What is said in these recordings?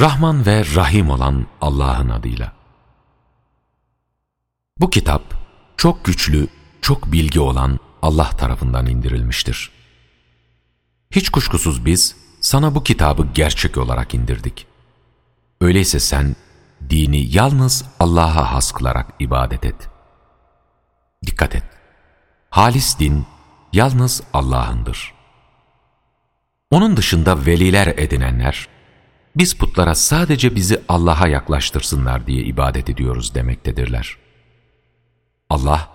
Rahman ve Rahim olan Allah'ın adıyla. Bu kitap çok güçlü, çok bilgi olan Allah tarafından indirilmiştir. Hiç kuşkusuz biz sana bu kitabı gerçek olarak indirdik. Öyleyse sen dini yalnız Allah'a has kılarak ibadet et. Dikkat et! Halis din yalnız Allah'ındır. Onun dışında veliler edinenler, biz putlara sadece bizi Allah'a yaklaştırsınlar diye ibadet ediyoruz demektedirler. Allah,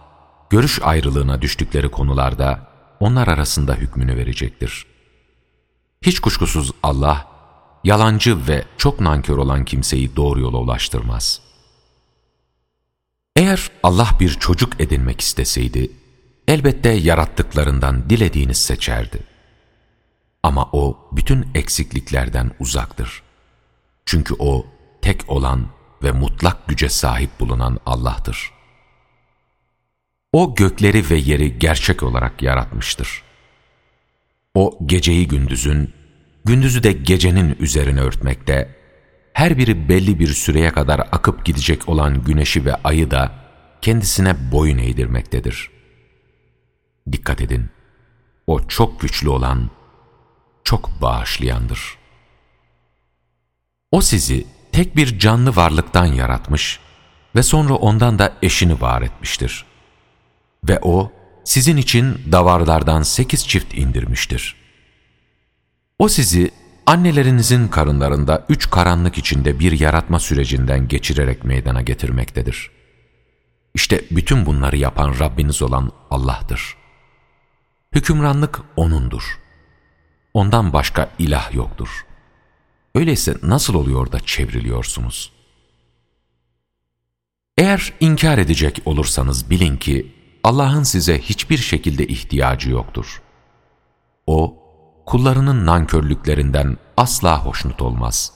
görüş ayrılığına düştükleri konularda onlar arasında hükmünü verecektir. Hiç kuşkusuz Allah, yalancı ve çok nankör olan kimseyi doğru yola ulaştırmaz. Eğer Allah bir çocuk edinmek isteseydi, elbette yarattıklarından dilediğini seçerdi. Ama o bütün eksikliklerden uzaktır. Çünkü o tek olan ve mutlak güce sahip bulunan Allah'tır. O gökleri ve yeri gerçek olarak yaratmıştır. O geceyi gündüzün, gündüzü de gecenin üzerine örtmekte, her biri belli bir süreye kadar akıp gidecek olan güneşi ve ayı da kendisine boyun eğdirmektedir. Dikkat edin, o çok güçlü olan, çok bağışlayandır. O sizi tek bir canlı varlıktan yaratmış ve sonra ondan da eşini var etmiştir. Ve o, sizin için davarlardan sekiz çift indirmiştir. O sizi annelerinizin karınlarında üç karanlık içinde bir yaratma sürecinden geçirerek meydana getirmektedir. İşte bütün bunları yapan Rabbiniz olan Allah'tır. Hükümranlık O'nundur. Ondan başka ilah yoktur. Öyleyse nasıl oluyor da çevriliyorsunuz? Eğer inkar edecek olursanız bilin ki Allah'ın size hiçbir şekilde ihtiyacı yoktur. O, kullarının nankörlüklerinden asla hoşnut olmaz.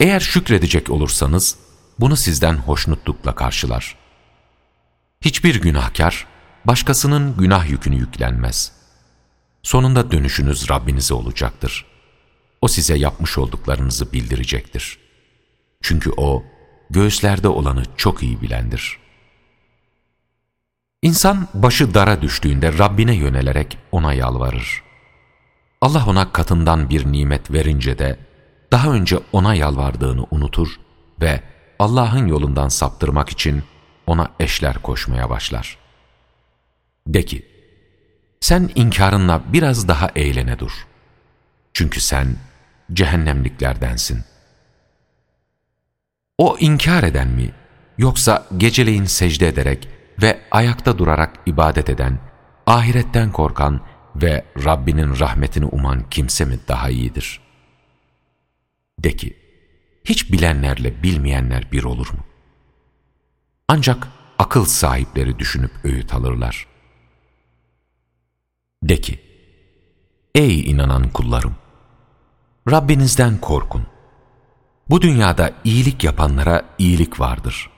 Eğer şükredecek olursanız, bunu sizden hoşnutlukla karşılar. Hiçbir günahkar, başkasının günah yükünü yüklenmez. Sonunda dönüşünüz Rabbinize olacaktır. O size yapmış olduklarınızı bildirecektir. Çünkü O, göğüslerde olanı çok iyi bilendir. İnsan başı dara düştüğünde Rabbine yönelerek ona yalvarır. Allah ona katından bir nimet verince de daha önce ona yalvardığını unutur ve Allah'ın yolundan saptırmak için ona eşler koşmaya başlar. De ki, sen inkarınla biraz daha eğlene dur. Çünkü sen cehennemliklerdensin. O inkar eden mi, yoksa geceleyin secde ederek ve ayakta durarak ibadet eden, ahiretten korkan ve Rabbinin rahmetini uman kimse mi daha iyidir? De ki, hiç bilenlerle bilmeyenler bir olur mu? Ancak akıl sahipleri düşünüp öğüt alırlar. De ki, ey inanan kullarım! Rabbinizden korkun. Bu dünyada iyilik yapanlara iyilik vardır.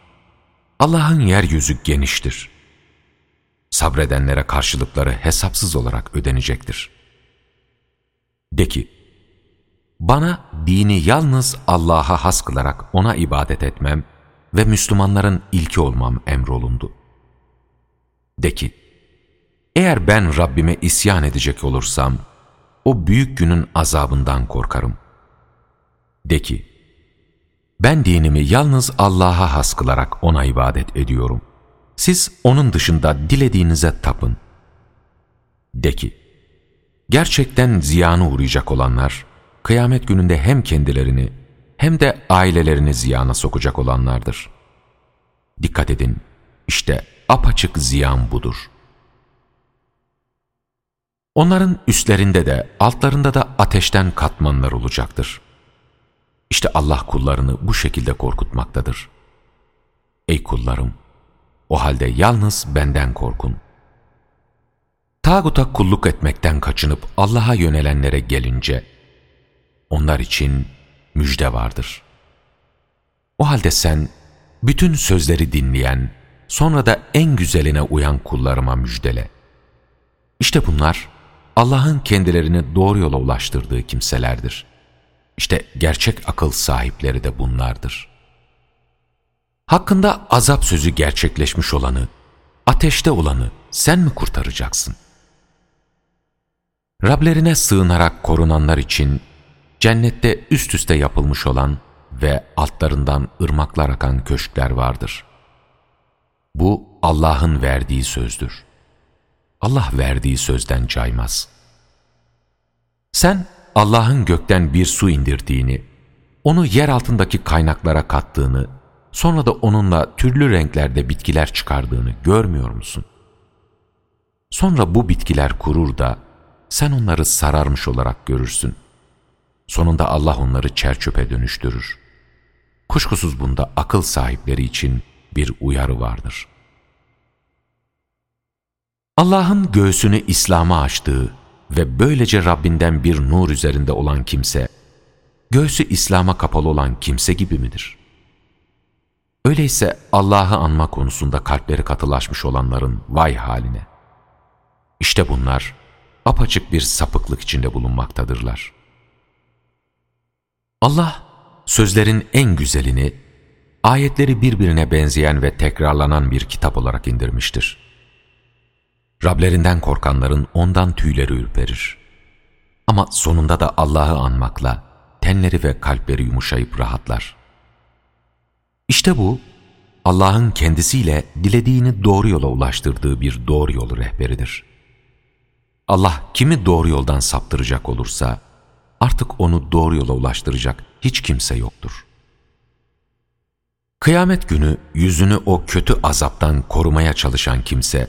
Allah'ın yeryüzü geniştir. Sabredenlere karşılıkları hesapsız olarak ödenecektir. De ki, bana dini yalnız Allah'a has kılarak ona ibadet etmem ve Müslümanların ilki olmam emrolundu. De ki, eğer ben Rabbime isyan edecek olursam, o büyük günün azabından korkarım. De ki, ben dinimi yalnız Allah'a has kılarak ona ibadet ediyorum. Siz onun dışında dilediğinize tapın. De ki, gerçekten ziyana uğrayacak olanlar, kıyamet gününde hem kendilerini hem de ailelerini ziyana sokacak olanlardır. Dikkat edin, işte apaçık ziyan budur. Onların üstlerinde de altlarında da ateşten katmanlar olacaktır. İşte Allah kullarını bu şekilde korkutmaktadır. Ey kullarım! O halde yalnız benden korkun. Tağuta kulluk etmekten kaçınıp Allah'a yönelenlere gelince, onlar için müjde vardır. O halde sen, bütün sözleri dinleyen, sonra da en güzeline uyan kullarıma müjdele. İşte bunlar, Allah'ın kendilerini doğru yola ulaştırdığı kimselerdir. İşte gerçek akıl sahipleri de bunlardır. Hakkında azap sözü gerçekleşmiş olanı, ateşte olanı sen mi kurtaracaksın? Rablerine sığınarak korunanlar için cennette üst üste yapılmış olan ve altlarından ırmaklar akan köşkler vardır. Bu Allah'ın verdiği sözdür. Allah verdiği sözden caymaz. Sen Allah'ın gökten bir su indirdiğini, onu yer altındaki kaynaklara kattığını, sonra da onunla türlü renklerde bitkiler çıkardığını görmüyor musun? Sonra bu bitkiler kurur da sen onları sararmış olarak görürsün. Sonunda Allah onları çerçöpe dönüştürür. Kuşkusuz bunda akıl sahipleri için bir uyarı vardır. Allah'ın göğsünü İslam'a açtığı ve böylece Rabbinden bir nur üzerinde olan kimse, göğsü İslam'a kapalı olan kimse gibi midir? Öyleyse Allah'ı anma konusunda kalpleri katılaşmış olanların vay haline. İşte bunlar apaçık bir sapıklık içinde bulunmaktadırlar. Allah, sözlerin en güzelini, ayetleri birbirine benzeyen ve tekrarlanan bir kitap olarak indirmiştir. Rablerinden korkanların ondan tüyleri ürperir. Ama sonunda da Allah'ı anmakla tenleri ve kalpleri yumuşayıp rahatlar. İşte bu, Allah'ın kendisiyle dilediğini doğru yola ulaştırdığı bir doğru yolu rehberidir. Allah kimi doğru yoldan saptıracak olursa, artık onu doğru yola ulaştıracak hiç kimse yoktur. Kıyamet günü yüzünü o kötü azaptan korumaya çalışan kimse,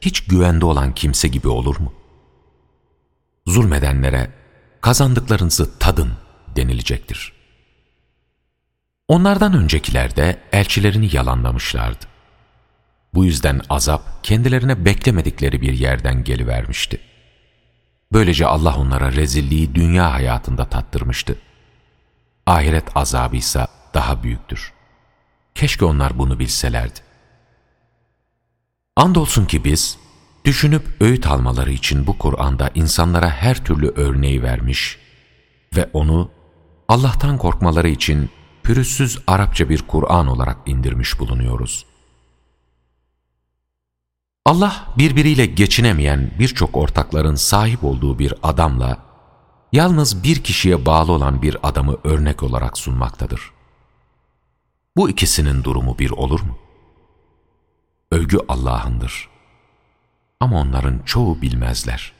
hiç güvende olan kimse gibi olur mu? Zulmedenlere kazandıklarınızı tadın denilecektir. Onlardan öncekiler de elçilerini yalanlamışlardı. Bu yüzden azap kendilerine beklemedikleri bir yerden gelivermişti. Böylece Allah onlara rezilliği dünya hayatında tattırmıştı. Ahiret azabı ise daha büyüktür. Keşke onlar bunu bilselerdi. Andolsun ki biz, düşünüp öğüt almaları için bu Kur'an'da insanlara her türlü örneği vermiş ve onu Allah'tan korkmaları için pürüzsüz Arapça bir Kur'an olarak indirmiş bulunuyoruz. Allah birbiriyle geçinemeyen birçok ortakların sahip olduğu bir adamla, yalnız bir kişiye bağlı olan bir adamı örnek olarak sunmaktadır. Bu ikisinin durumu bir olur mu? Övgü Allah'ındır. Ama onların çoğu bilmezler.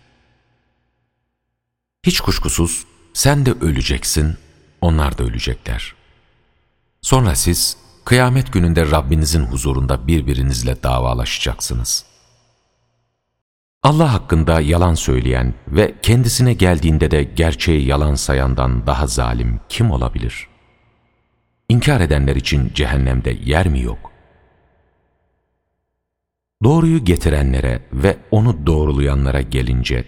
Hiç kuşkusuz sen de öleceksin, onlar da ölecekler. Sonra siz kıyamet gününde Rabbinizin huzurunda birbirinizle davalaşacaksınız. Allah hakkında yalan söyleyen ve kendisine geldiğinde de gerçeği yalan sayandan daha zalim kim olabilir? İnkar edenler için cehennemde yer mi yok? Doğruyu getirenlere ve onu doğrulayanlara gelince,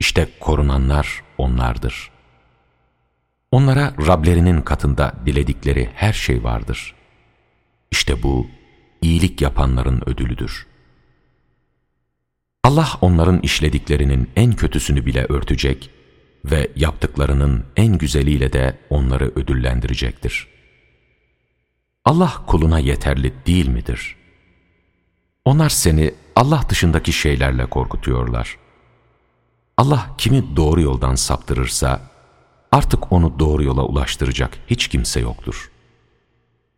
işte korunanlar onlardır. Onlara Rablerinin katında diledikleri her şey vardır. İşte bu, iyilik yapanların ödülüdür. Allah onların işlediklerinin en kötüsünü bile örtecek ve yaptıklarının en güzeliyle de onları ödüllendirecektir. Allah kuluna yeterli değil midir?'' Onlar seni Allah dışındaki şeylerle korkutuyorlar. Allah kimi doğru yoldan saptırırsa, artık onu doğru yola ulaştıracak hiç kimse yoktur.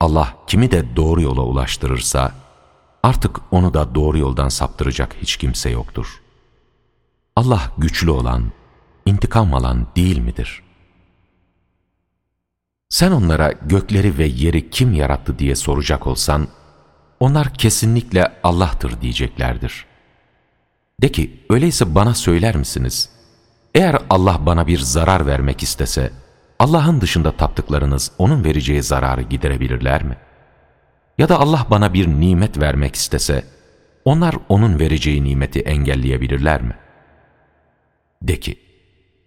Allah kimi de doğru yola ulaştırırsa, artık onu da doğru yoldan saptıracak hiç kimse yoktur. Allah güçlü olan, intikam alan değil midir? Sen onlara gökleri ve yeri kim yarattı diye soracak olsan, onlar kesinlikle Allah'tır diyeceklerdir. De ki, öyleyse bana söyler misiniz? Eğer Allah bana bir zarar vermek istese, Allah'ın dışında taptıklarınız onun vereceği zararı giderebilirler mi? Ya da Allah bana bir nimet vermek istese, onlar onun vereceği nimeti engelleyebilirler mi? De ki,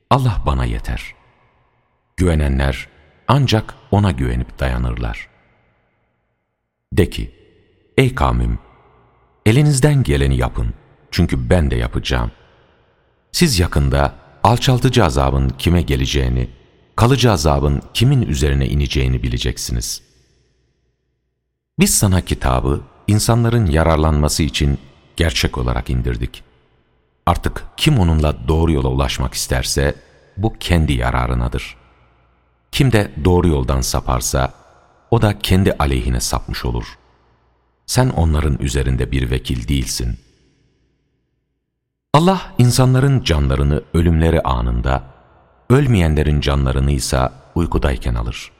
Allah bana yeter. Güvenenler ancak ona güvenip dayanırlar. De ki, Ey kavmim! Elinizden geleni yapın. Çünkü ben de yapacağım. Siz yakında alçaltıcı azabın kime geleceğini, kalıcı azabın kimin üzerine ineceğini bileceksiniz. Biz sana kitabı insanların yararlanması için gerçek olarak indirdik. Artık kim onunla doğru yola ulaşmak isterse bu kendi yararınadır. Kim de doğru yoldan saparsa o da kendi aleyhine sapmış olur. Sen onların üzerinde bir vekil değilsin. Allah insanların canlarını ölümleri anında, ölmeyenlerin canlarını ise uykudayken alır.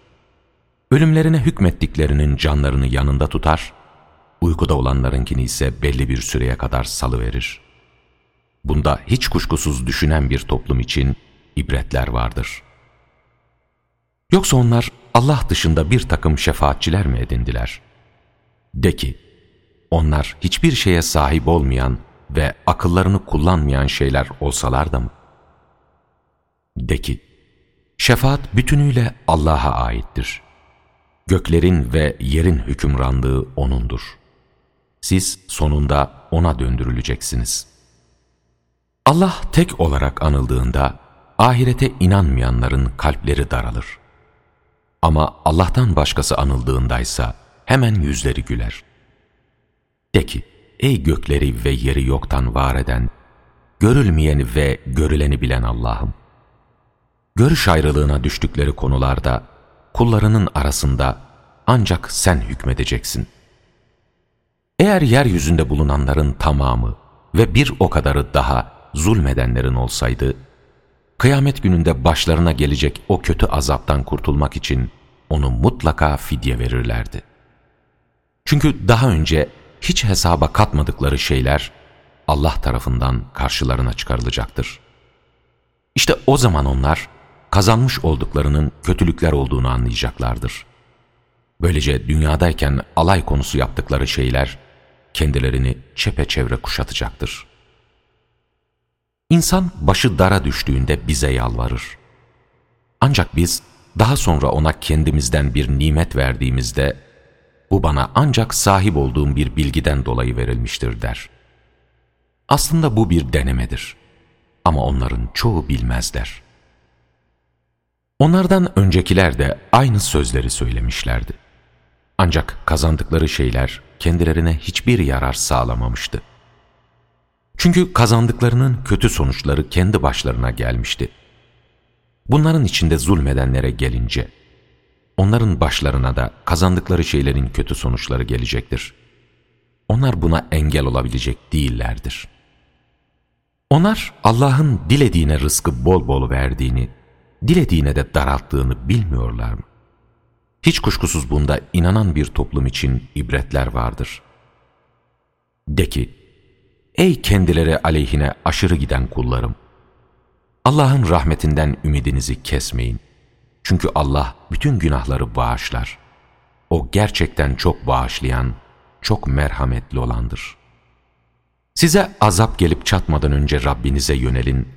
Ölümlerine hükmettiklerinin canlarını yanında tutar, uykuda olanlarınkini ise belli bir süreye kadar salıverir. Bunda hiç kuşkusuz düşünen bir toplum için ibretler vardır. Yoksa onlar Allah dışında bir takım şefaatçiler mi edindiler? De ki, onlar hiçbir şeye sahip olmayan ve akıllarını kullanmayan şeyler olsalar da mı? De ki, şefaat bütünüyle Allah'a aittir. Göklerin ve yerin hükümranlığı O'nundur. Siz sonunda O'na döndürüleceksiniz. Allah tek olarak anıldığında, ahirete inanmayanların kalpleri daralır. Ama Allah'tan başkası anıldığındaysa hemen yüzleri güler. De ki, ey gökleri ve yeri yoktan var eden, görülmeyeni ve görüleni bilen Allah'ım! Görüş ayrılığına düştükleri konularda, kullarının arasında ancak sen hükmedeceksin. Eğer yeryüzünde bulunanların tamamı ve bir o kadarı daha zulmedenlerin olsaydı, kıyamet gününde başlarına gelecek o kötü azaptan kurtulmak için onu mutlaka fidye verirlerdi. Çünkü daha önce hiç hesaba katmadıkları şeyler Allah tarafından karşılarına çıkarılacaktır. İşte o zaman onlar kazanmış olduklarının kötülükler olduğunu anlayacaklardır. Böylece dünyadayken alay konusu yaptıkları şeyler kendilerini çepeçevre kuşatacaktır. İnsan başı dara düştüğünde bize yalvarır. Ancak biz daha sonra ona kendimizden bir nimet verdiğimizde bu bana ancak sahip olduğum bir bilgiden dolayı verilmiştir der. Aslında bu bir denemedir. Ama onların çoğu bilmezler. Onlardan öncekiler de aynı sözleri söylemişlerdi. Ancak kazandıkları şeyler kendilerine hiçbir yarar sağlamamıştı. Çünkü kazandıklarının kötü sonuçları kendi başlarına gelmişti. Bunların içinde zulmedenlere gelince, onların başlarına da kazandıkları şeylerin kötü sonuçları gelecektir. Onlar buna engel olabilecek değillerdir. Onlar Allah'ın dilediğine rızkı bol bol verdiğini, dilediğine de daralttığını bilmiyorlar mı? Hiç kuşkusuz bunda inanan bir toplum için ibretler vardır. De ki, ey kendileri aleyhine aşırı giden kullarım! Allah'ın rahmetinden ümidinizi kesmeyin. Çünkü Allah bütün günahları bağışlar. O gerçekten çok bağışlayan, çok merhametli olandır. Size azap gelip çatmadan önce Rabbinize yönelin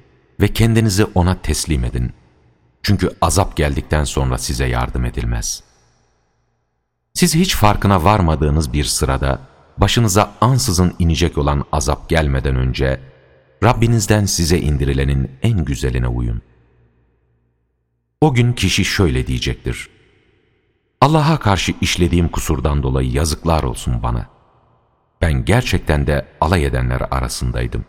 ve kendinizi O'na teslim edin. Çünkü azap geldikten sonra size yardım edilmez. Siz hiç farkına varmadığınız bir sırada, başınıza ansızın inecek olan azap gelmeden önce, Rabbinizden size indirilenin en güzeline uyun. O gün kişi şöyle diyecektir. Allah'a karşı işlediğim kusurdan dolayı yazıklar olsun bana. Ben gerçekten de alay edenler arasındaydım.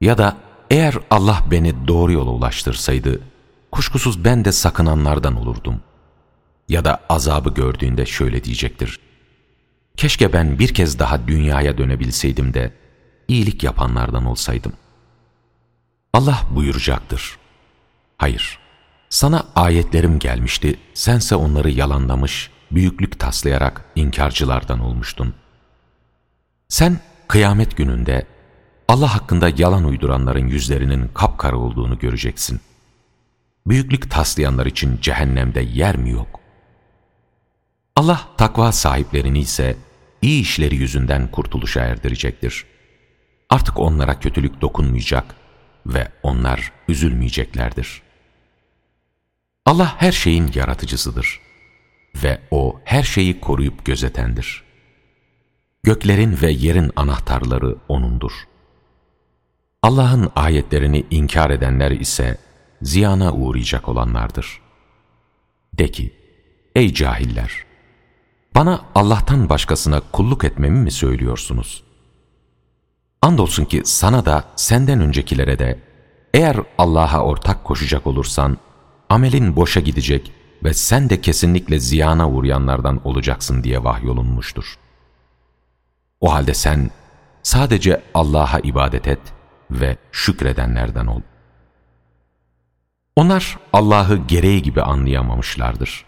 Ya da eğer Allah beni doğru yola ulaştırsaydı, kuşkusuz ben de sakınanlardan olurdum. Ya da azabı gördüğünde şöyle diyecektir. Keşke ben bir kez daha dünyaya dönebilseydim de, iyilik yapanlardan olsaydım. Allah buyuracaktır. Hayır, sana ayetlerim gelmişti, sense onları yalanlamış, büyüklük taslayarak inkarcılardan olmuştun. Sen kıyamet gününde Allah hakkında yalan uyduranların yüzlerinin kapkara olduğunu göreceksin. Büyüklük taslayanlar için cehennemde yer mi yok? Allah takva sahiplerini ise iyi işleri yüzünden kurtuluşa erdirecektir. Artık onlara kötülük dokunmayacak ve onlar üzülmeyeceklerdir. Allah her şeyin yaratıcısıdır ve O her şeyi koruyup gözetendir. Göklerin ve yerin anahtarları O'nundur. Allah'ın ayetlerini inkar edenler ise ziyana uğrayacak olanlardır. De ki, ey cahiller! Bana Allah'tan başkasına kulluk etmemi mi söylüyorsunuz? Andolsun ki sana da senden öncekilere de eğer Allah'a ortak koşacak olursan amelin boşa gidecek ve sen de kesinlikle ziyana uğrayanlardan olacaksın diye vahyolunmuştur. O halde sen sadece Allah'a ibadet et ve şükredenlerden ol. Onlar Allah'ı gereği gibi anlayamamışlardır.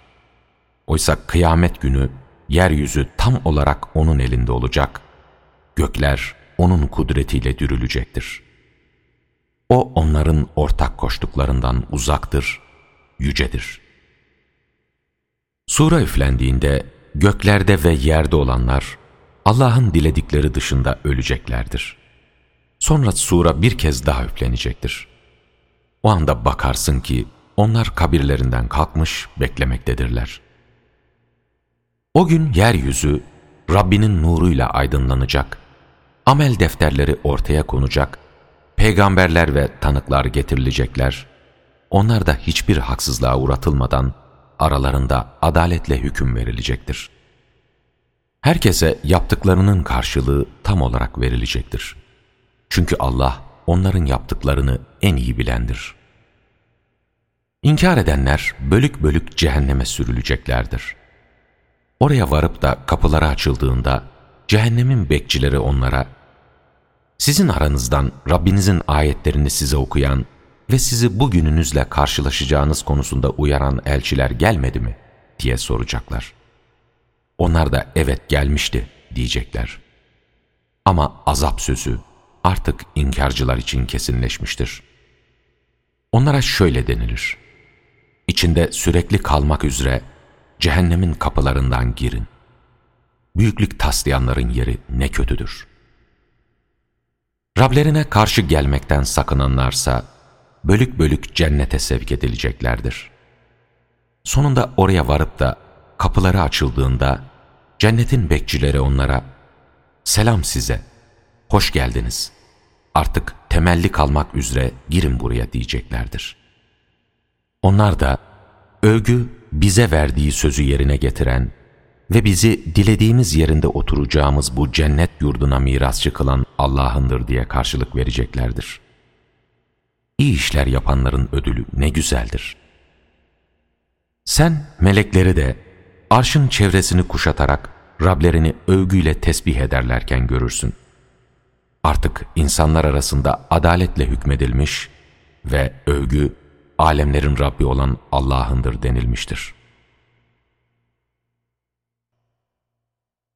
Oysa kıyamet günü yeryüzü tam olarak O'nun elinde olacak, gökler O'nun kudretiyle dürülecektir. O onların ortak koştuklarından uzaktır, yücedir. Sura üflendiğinde göklerde ve yerde olanlar Allah'ın diledikleri dışında öleceklerdir. Sonra sura bir kez daha üflenecektir. O anda bakarsın ki onlar kabirlerinden kalkmış beklemektedirler. O gün yeryüzü Rabbinin nuruyla aydınlanacak, amel defterleri ortaya konacak, peygamberler ve tanıklar getirilecekler, onlar da hiçbir haksızlığa uğratılmadan aralarında adaletle hüküm verilecektir. Herkese yaptıklarının karşılığı tam olarak verilecektir. Çünkü Allah onların yaptıklarını en iyi bilendir. İnkar edenler bölük bölük cehenneme sürüleceklerdir. Oraya varıp da kapıları açıldığında cehennemin bekçileri onlara sizin aranızdan Rabbinizin ayetlerini size okuyan ve sizi bugününüzle karşılaşacağınız konusunda uyaran elçiler gelmedi mi? diye soracaklar. Onlar da evet gelmişti diyecekler. Ama azap sözü artık inkarcılar için kesinleşmiştir. Onlara şöyle denilir. İçinde sürekli kalmak üzere cehennemin kapılarından girin. Büyüklük taslayanların yeri ne kötüdür. Rablerine karşı gelmekten sakınanlarsa, bölük bölük cennete sevk edileceklerdir. Sonunda oraya varıp da kapıları açıldığında cennetin bekçileri onlara ''Selam size, hoş geldiniz. Artık temelli kalmak üzere girin buraya.'' diyeceklerdir. Onlar da övgü bize verdiği sözü yerine getiren ve bizi dilediğimiz yerinde oturacağımız bu cennet yurduna mirasçı kılan Allah'ındır diye karşılık vereceklerdir. İyi işler yapanların ödülü ne güzeldir. Sen melekleri de arşın çevresini kuşatarak Rablerini övgüyle tesbih ederlerken görürsün. Artık insanlar arasında adaletle hükmedilmiş ve övgü alemlerin Rabbi olan Allah'ındır denilmiştir.''